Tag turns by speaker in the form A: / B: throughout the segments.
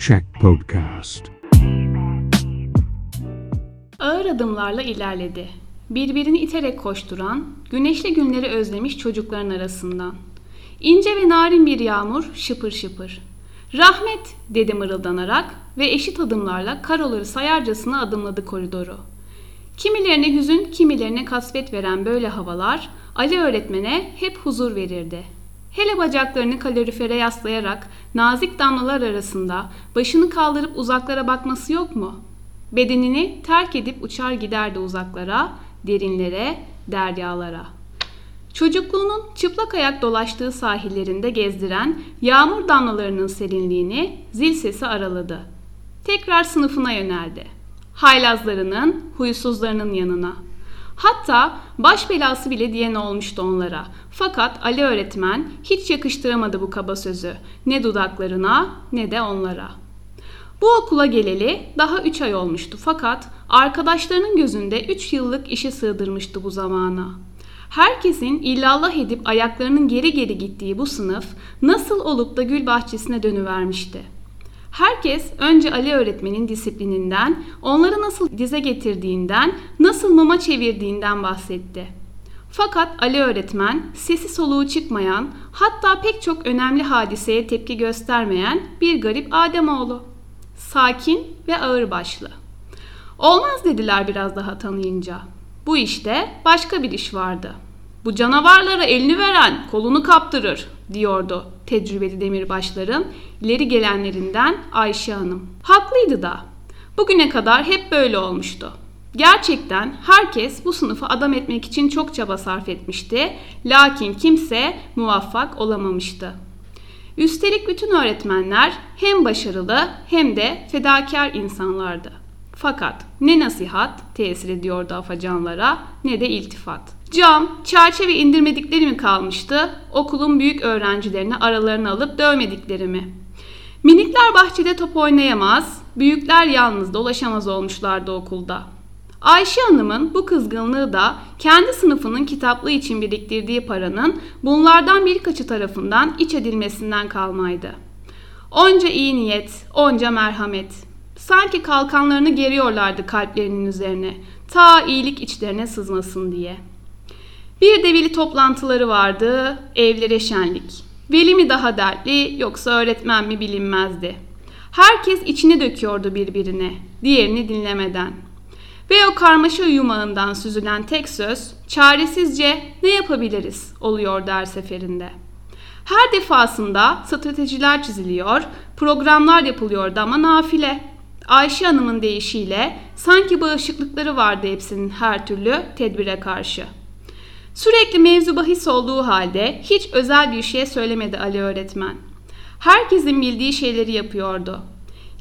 A: Check Podcast.
B: Ağır adımlarla ilerledi. Birbirini iterek koşturan, güneşli günleri özlemiş çocukların arasından. İnce ve narin bir yağmur şıpır şıpır. Rahmet dedi mırıldanarak ve eşit adımlarla karoları sayarcasına adımladı koridoru. Kimilerine hüzün, kimilerine kasvet veren böyle havalar Ali öğretmene hep huzur verirdi. Hele bacaklarını kalorifere yaslayarak nazik damlalar arasında başını kaldırıp uzaklara bakması yok mu? Bedenini terk edip uçar giderdi uzaklara, derinlere, deryalara. Çocukluğunun çıplak ayak dolaştığı sahillerinde gezdiren yağmur damlalarının serinliğini zil sesi araladı. Tekrar sınıfına yöneldi. Haylazlarının, huysuzlarının yanına. Hatta baş belası bile diyen olmuştu onlara. Fakat Ali öğretmen hiç yakıştıramadı bu kaba sözü. Ne dudaklarına ne de onlara. Bu okula geleli daha 3 ay olmuştu fakat arkadaşlarının gözünde 3 yıllık işi sığdırmıştı bu zamana. Herkesin illallah edip ayaklarının geri geri gittiği bu sınıf nasıl olup da gül bahçesine dönüvermişti. Herkes önce Ali öğretmenin disiplininden, onları nasıl dize getirdiğinden, nasıl mama çevirdiğinden bahsetti. Fakat Ali öğretmen sesi soluğu çıkmayan, hatta pek çok önemli hadiseye tepki göstermeyen bir garip Ademoğlu. Sakin ve ağırbaşlı. Olmaz dediler biraz daha tanıyınca. Bu işte başka bir iş vardı. Bu canavarlara elini veren kolunu kaptırır diyordu tecrübeli demirbaşların ileri gelenlerinden Ayşe Hanım. Haklıydı da. Bugüne kadar hep böyle olmuştu. Gerçekten herkes bu sınıfı adam etmek için çok çaba sarf etmişti. Lakin kimse muvaffak olamamıştı. Üstelik bütün öğretmenler hem başarılı hem de fedakar insanlardı. Fakat ne nasihat tesir ediyordu afacanlara ne de iltifat. Cam, çerçeve indirmedikleri mi kalmıştı, okulun büyük öğrencilerini aralarına alıp dövmedikleri mi? Minikler bahçede top oynayamaz, büyükler yalnız dolaşamaz olmuşlardı okulda. Ayşe Hanım'ın bu kızgınlığı da kendi sınıfının kitaplığı için biriktirdiği paranın bunlardan birkaçı tarafından iç edilmesinden kalmaydı. Onca iyi niyet, onca merhamet. Sanki kalkanlarını geriyorlardı kalplerinin üzerine, ta iyilik içlerine sızmasın diye. Bir de veli toplantıları vardı, evlere şenlik. Veli mi daha dertli yoksa öğretmen mi bilinmezdi. Herkes içini döküyordu birbirine, diğerini dinlemeden. Ve o karmaşa yumağından süzülen tek söz çaresizce ne yapabiliriz oluyor der seferinde. Her defasında stratejiler çiziliyor, programlar yapılıyordu ama nafile. Ayşe Hanım'ın deyişiyle sanki bağışıklıkları vardı hepsinin her türlü tedbire karşı. Sürekli mevzu bahis olduğu halde hiç özel bir şey söylemedi Ali öğretmen. Herkesin bildiği şeyleri yapıyordu.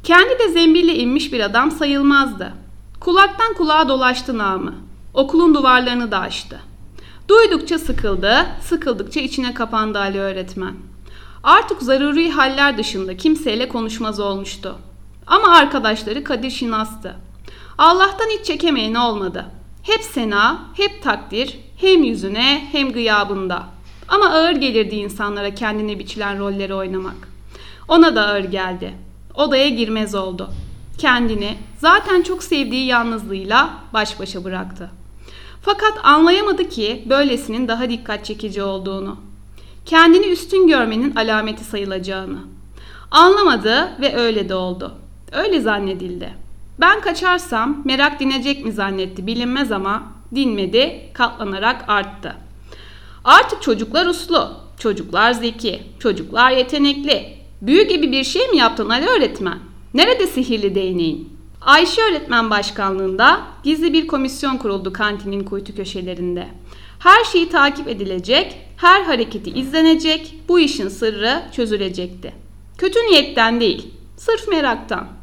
B: Kendi de zembille inmiş bir adam sayılmazdı. Kulaktan kulağa dolaştı namı. Okulun duvarlarını da açtı. Duydukça sıkıldı, sıkıldıkça içine kapandı Ali öğretmen. Artık zaruri haller dışında kimseyle konuşmaz olmuştu. Ama arkadaşları Kadir Şinas'tı. Allah'tan hiç çekemeyen olmadı. Hep sena, hep takdir, hem yüzüne hem gıyabında. Ama ağır gelirdi insanlara kendine biçilen rolleri oynamak. Ona da ağır geldi. Odaya girmez oldu. Kendini zaten çok sevdiği yalnızlığıyla baş başa bıraktı. Fakat anlayamadı ki böylesinin daha dikkat çekici olduğunu. Kendini üstün görmenin alameti sayılacağını. Anlamadı ve öyle de oldu. Öyle zannedildi. Ben kaçarsam merak dinecek mi zannetti bilinmez ama dinmedi, katlanarak arttı. Artık çocuklar uslu, çocuklar zeki, çocuklar yetenekli. Büyü gibi bir şey mi yaptın Ali öğretmen? Nerede sihirli değneğin? Ayşe öğretmen başkanlığında gizli bir komisyon kuruldu kantinin kuytu köşelerinde. Her şeyi takip edilecek, her hareketi izlenecek, bu işin sırrı çözülecekti. Kötü niyetten değil, sırf meraktan.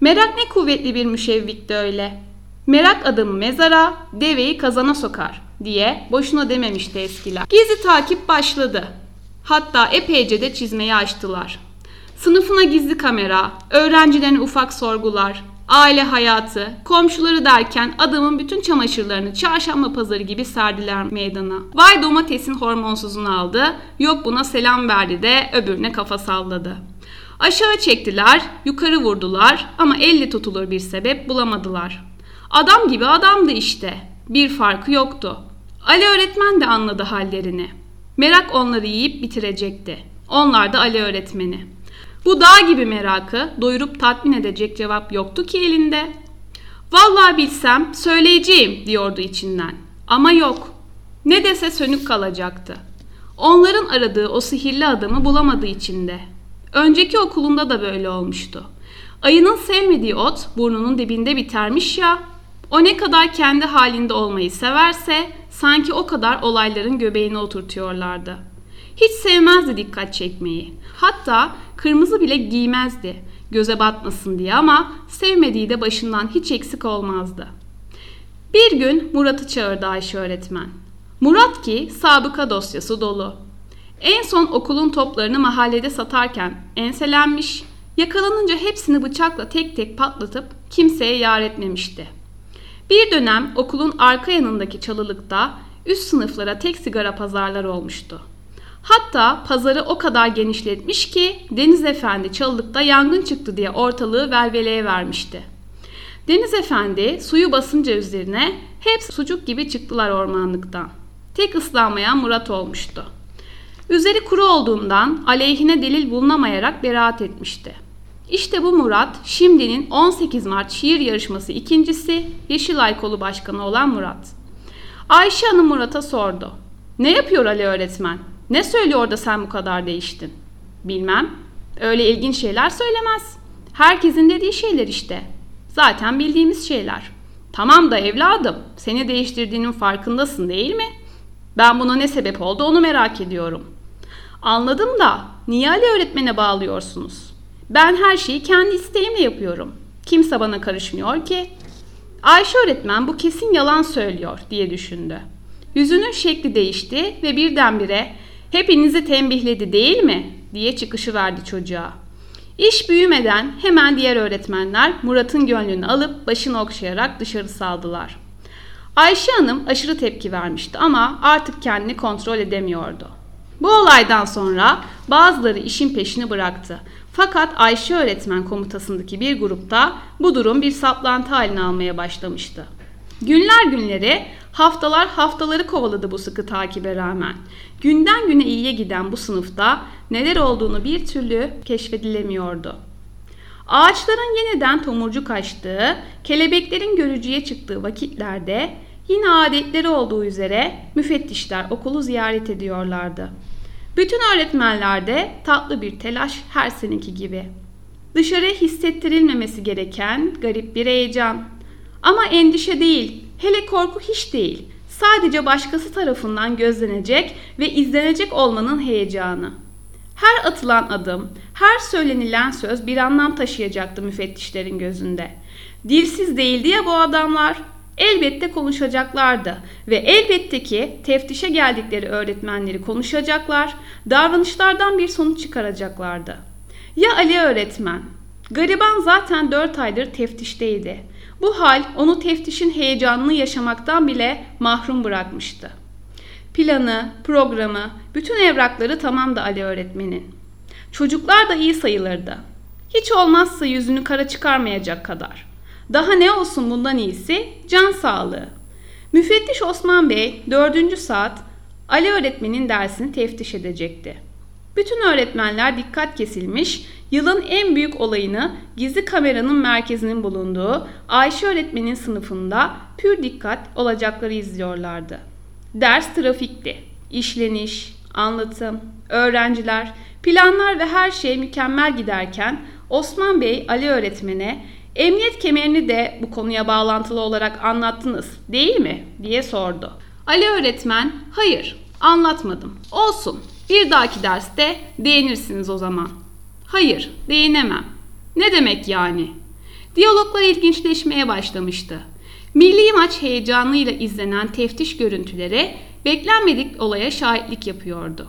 B: Merak ne kuvvetli bir müşevvikti öyle. Merak adamı mezara, deveyi kazana sokar diye boşuna dememişti eskiler. Gizli takip başladı. Hatta epeyce de çizmeyi açtılar. Sınıfına gizli kamera, öğrencilerine ufak sorgular, aile hayatı, komşuları derken adamın bütün çamaşırlarını çarşamba pazarı gibi serdiler meydana. Vay domatesin hormonsuzunu aldı, yok buna selam verdi de öbürüne kafa salladı. Aşağı çektiler, yukarı vurdular ama elle tutulur bir sebep bulamadılar. Adam gibi adamdı işte. Bir farkı yoktu. Ali öğretmen de anladı hallerini. Merak onları yiyip bitirecekti. Onlar da Ali öğretmeni. Bu dağ gibi merakı doyurup tatmin edecek cevap yoktu ki elinde. Vallahi bilsem söyleyeceğim diyordu içinden. Ama yok. Ne dese sönük kalacaktı. Onların aradığı o sihirli adamı bulamadı içinde. Önceki okulunda da böyle olmuştu. Ayının sevmediği ot burnunun dibinde bitermiş ya. O ne kadar kendi halinde olmayı severse sanki o kadar olayların göbeğine oturtuyorlardı. Hiç sevmezdi dikkat çekmeyi. Hatta kırmızı bile giymezdi göze batmasın diye ama sevmediği de başından hiç eksik olmazdı. Bir gün Murat'ı çağırdı Ayşe öğretmen. Murat ki sabıka dosyası dolu. En son okulun toplarını mahallede satarken enselenmiş, yakalanınca hepsini bıçakla tek tek patlatıp kimseye yar etmemişti. Bir dönem okulun arka yanındaki çalılıkta üst sınıflara tek sigara pazarları olmuştu. Hatta pazarı o kadar genişletmiş ki Deniz Efendi çalılıkta yangın çıktı diye ortalığı velveleye vermişti. Deniz Efendi suyu basınca üzerine hep sucuk gibi çıktılar ormanlıktan. Tek ıslanmayan Murat olmuştu. Üzeri kuru olduğundan aleyhine delil bulunamayarak beraat etmişti. İşte bu Murat, şimdinin 18 Mart şiir yarışması ikincisi Yeşilay Kolu Başkanı olan Murat. Ayşe Hanım Murat'a sordu. Ne yapıyor Ali öğretmen? Ne söylüyor da sen bu kadar değiştin? Bilmem. Öyle ilginç şeyler söylemez. Herkesin dediği şeyler işte. Zaten bildiğimiz şeyler. Tamam da evladım, seni değiştirdiğinin farkındasın değil mi? Ben buna ne sebep oldu onu merak ediyorum. Anladım da niye Ali öğretmene bağlıyorsunuz? Ben her şeyi kendi isteğimle yapıyorum. Kimse bana karışmıyor ki. Ayşe öğretmen bu kesin yalan söylüyor diye düşündü. Yüzünün şekli değişti ve birdenbire hepinizi tembihledi değil mi diye çıkışı verdi çocuğa. İş büyümeden hemen diğer öğretmenler Murat'ın gönlünü alıp başını okşayarak dışarı saldılar. Ayşe Hanım aşırı tepki vermişti ama artık kendini kontrol edemiyordu. Bu olaydan sonra bazıları işin peşini bıraktı. Fakat Ayşe öğretmen komutasındaki bir grupta bu durum bir saplantı haline almaya başlamıştı. Günler günleri, haftalar haftaları kovaladı bu sıkı takibe rağmen. Günden güne iyiye giden bu sınıfta neler olduğunu bir türlü keşfedilemiyordu. Ağaçların yeniden tomurcuk açtığı, kelebeklerin görücüye çıktığı vakitlerde yine adetleri olduğu üzere müfettişler okulu ziyaret ediyorlardı. Bütün öğretmenlerde tatlı bir telaş her seneki gibi. Dışarı hissettirilmemesi gereken garip bir heyecan. Ama endişe değil, hele korku hiç değil. Sadece başkası tarafından gözlenecek ve izlenecek olmanın heyecanı. Her atılan adım, her söylenilen söz bir anlam taşıyacaktı müfettişlerin gözünde. Dilsiz değildi ya bu adamlar. Elbette konuşacaklardı ve elbette ki teftişe geldikleri öğretmenleri konuşacaklar, davranışlardan bir sonuç çıkaracaklardı. Ya Ali öğretmen? Gariban zaten 4 aydır teftişteydi. Bu hal onu teftişin heyecanını yaşamaktan bile mahrum bırakmıştı. Planı, programı, bütün evrakları tamamdı Ali öğretmenin. Çocuklar da iyi sayılırdı. Hiç olmazsa yüzünü kara çıkarmayacak kadar. Daha ne olsun bundan iyisi? Can sağlığı. Müfettiş Osman Bey dördüncü saat Ali öğretmenin dersini teftiş edecekti. Bütün öğretmenler dikkat kesilmiş, yılın en büyük olayını gizli kameranın merkezinin bulunduğu Ayşe öğretmenin sınıfında pür dikkat olacakları izliyorlardı. Ders trafikti. İşleniş, anlatım, öğrenciler, planlar ve her şey mükemmel giderken Osman Bey Ali öğretmene Emniyet kemerini de bu konuya bağlantılı olarak anlattınız değil mi? diye sordu. Ali öğretmen hayır anlatmadım. Olsun bir dahaki derste değinirsiniz o zaman. Hayır değinemem. Ne demek yani? Diyaloglar ilginçleşmeye başlamıştı. Milli maç heyecanıyla izlenen teftiş görüntüleri beklenmedik olaya şahitlik yapıyordu.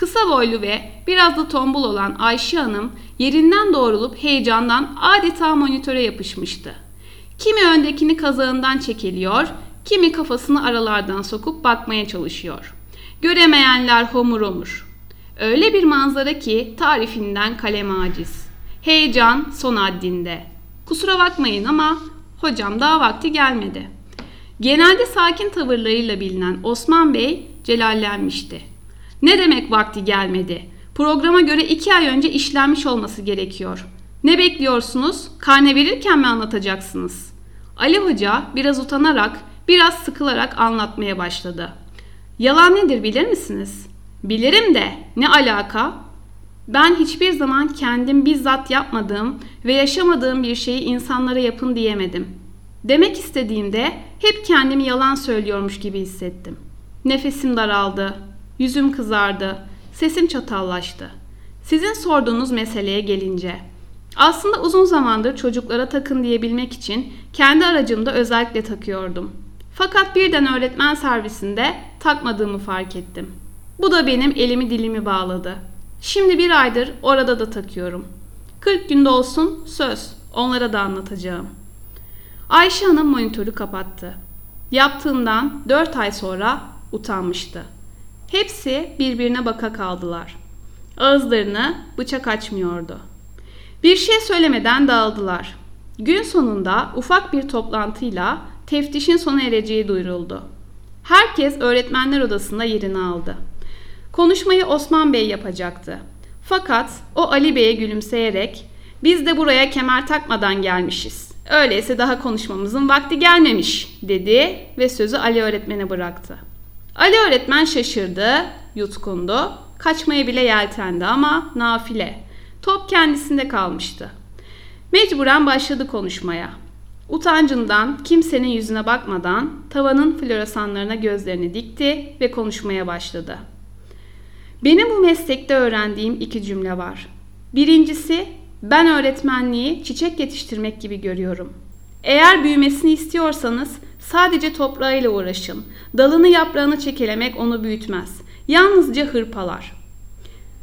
B: Kısa boylu ve biraz da tombul olan Ayşe Hanım yerinden doğrulup heyecandan adeta monitöre yapışmıştı. Kimi öndekini kazağından çekiliyor, kimi kafasını aralardan sokup bakmaya çalışıyor. Göremeyenler homur homur. Öyle bir manzara ki tarifinden kalem aciz. Heyecan son haddinde. Kusura bakmayın ama hocam daha vakti gelmedi. Genelde sakin tavırlarıyla bilinen Osman Bey celallenmişti. Ne demek vakti gelmedi? Programa göre iki ay önce işlenmiş olması gerekiyor. Ne bekliyorsunuz? Karne verirken mi anlatacaksınız? Ali Hoca biraz utanarak, biraz sıkılarak anlatmaya başladı. Yalan nedir bilir misiniz? Bilirim de ne alaka? Ben hiçbir zaman kendim bizzat yapmadığım ve yaşamadığım bir şeyi insanlara yapın diyemedim. Demek istediğimde hep kendimi yalan söylüyormuş gibi hissettim. Nefesim daraldı, yüzüm kızardı, sesim çatallaştı. Sizin sorduğunuz meseleye gelince, aslında uzun zamandır çocuklara takın diyebilmek için kendi aracımda özellikle takıyordum. Fakat birden öğretmen servisinde takmadığımı fark ettim. Bu da benim elimi dilimi bağladı. Şimdi bir aydır orada da takıyorum. 40 günde olsun söz. Onlara da anlatacağım. Ayşe Hanım monitörü kapattı. Yaptığından 4 ay sonra utanmıştı. Hepsi birbirine baka kaldılar. Ağızlarını bıçak açmıyordu. Bir şey söylemeden dağıldılar. Gün sonunda ufak bir toplantıyla teftişin sona ereceği duyuruldu. Herkes öğretmenler odasında yerini aldı. Konuşmayı Osman Bey yapacaktı. Fakat o Ali Bey'e gülümseyerek biz de buraya kemer takmadan gelmişiz. Öyleyse daha konuşmamızın vakti gelmemiş dedi ve sözü Ali öğretmene bıraktı. Ali öğretmen şaşırdı, yutkundu, kaçmaya bile yeltendi ama nafile. Top kendisinde kalmıştı. Mecburen başladı konuşmaya. Utancından kimsenin yüzüne bakmadan tavanın floresanlarına gözlerini dikti ve konuşmaya başladı. Benim bu meslekte öğrendiğim iki cümle var. Birincisi, ben öğretmenliği çiçek yetiştirmek gibi görüyorum. Eğer büyümesini istiyorsanız sadece toprağıyla uğraşın. Dalını yaprağını çekelemek onu büyütmez. Yalnızca hırpalar.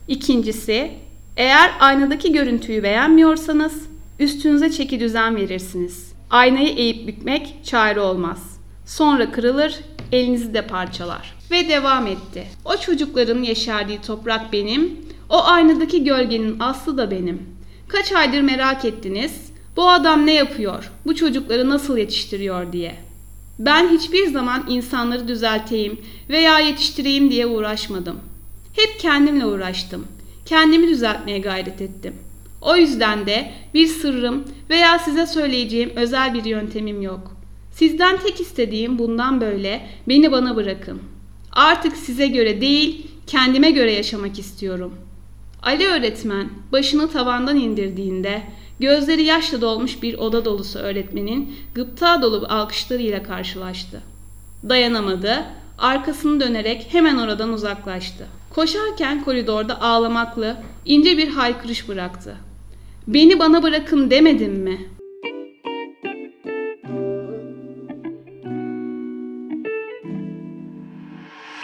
B: İkincisi, eğer aynadaki görüntüyü beğenmiyorsanız üstünüze çeki düzen verirsiniz. Aynayı eğip bükmek çare olmaz. Sonra kırılır, elinizi de parçalar. Ve devam etti. O çocukların yeşerdiği toprak benim, o aynadaki gölgenin aslı da benim. Kaç aydır merak ettiniz, bu adam ne yapıyor, bu çocukları nasıl yetiştiriyor diye. Ben hiçbir zaman insanları düzelteyim veya yetiştireyim diye uğraşmadım. Hep kendimle uğraştım. Kendimi düzeltmeye gayret ettim. O yüzden de bir sırrım veya size söyleyeceğim özel bir yöntemim yok. Sizden tek istediğim bundan böyle beni bana bırakın. Artık size göre değil, kendime göre yaşamak istiyorum. Ali öğretmen başını tavandan indirdiğinde gözleri yaşla dolmuş bir oda dolusu öğretmenin gıpta dolu alkışlarıyla karşılaştı. Dayanamadı, arkasını dönerek hemen oradan uzaklaştı. Koşarken koridorda ağlamaklı ince bir haykırış bıraktı. Beni bana bırakın demedim mi?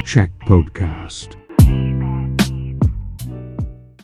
A: Check Podcast.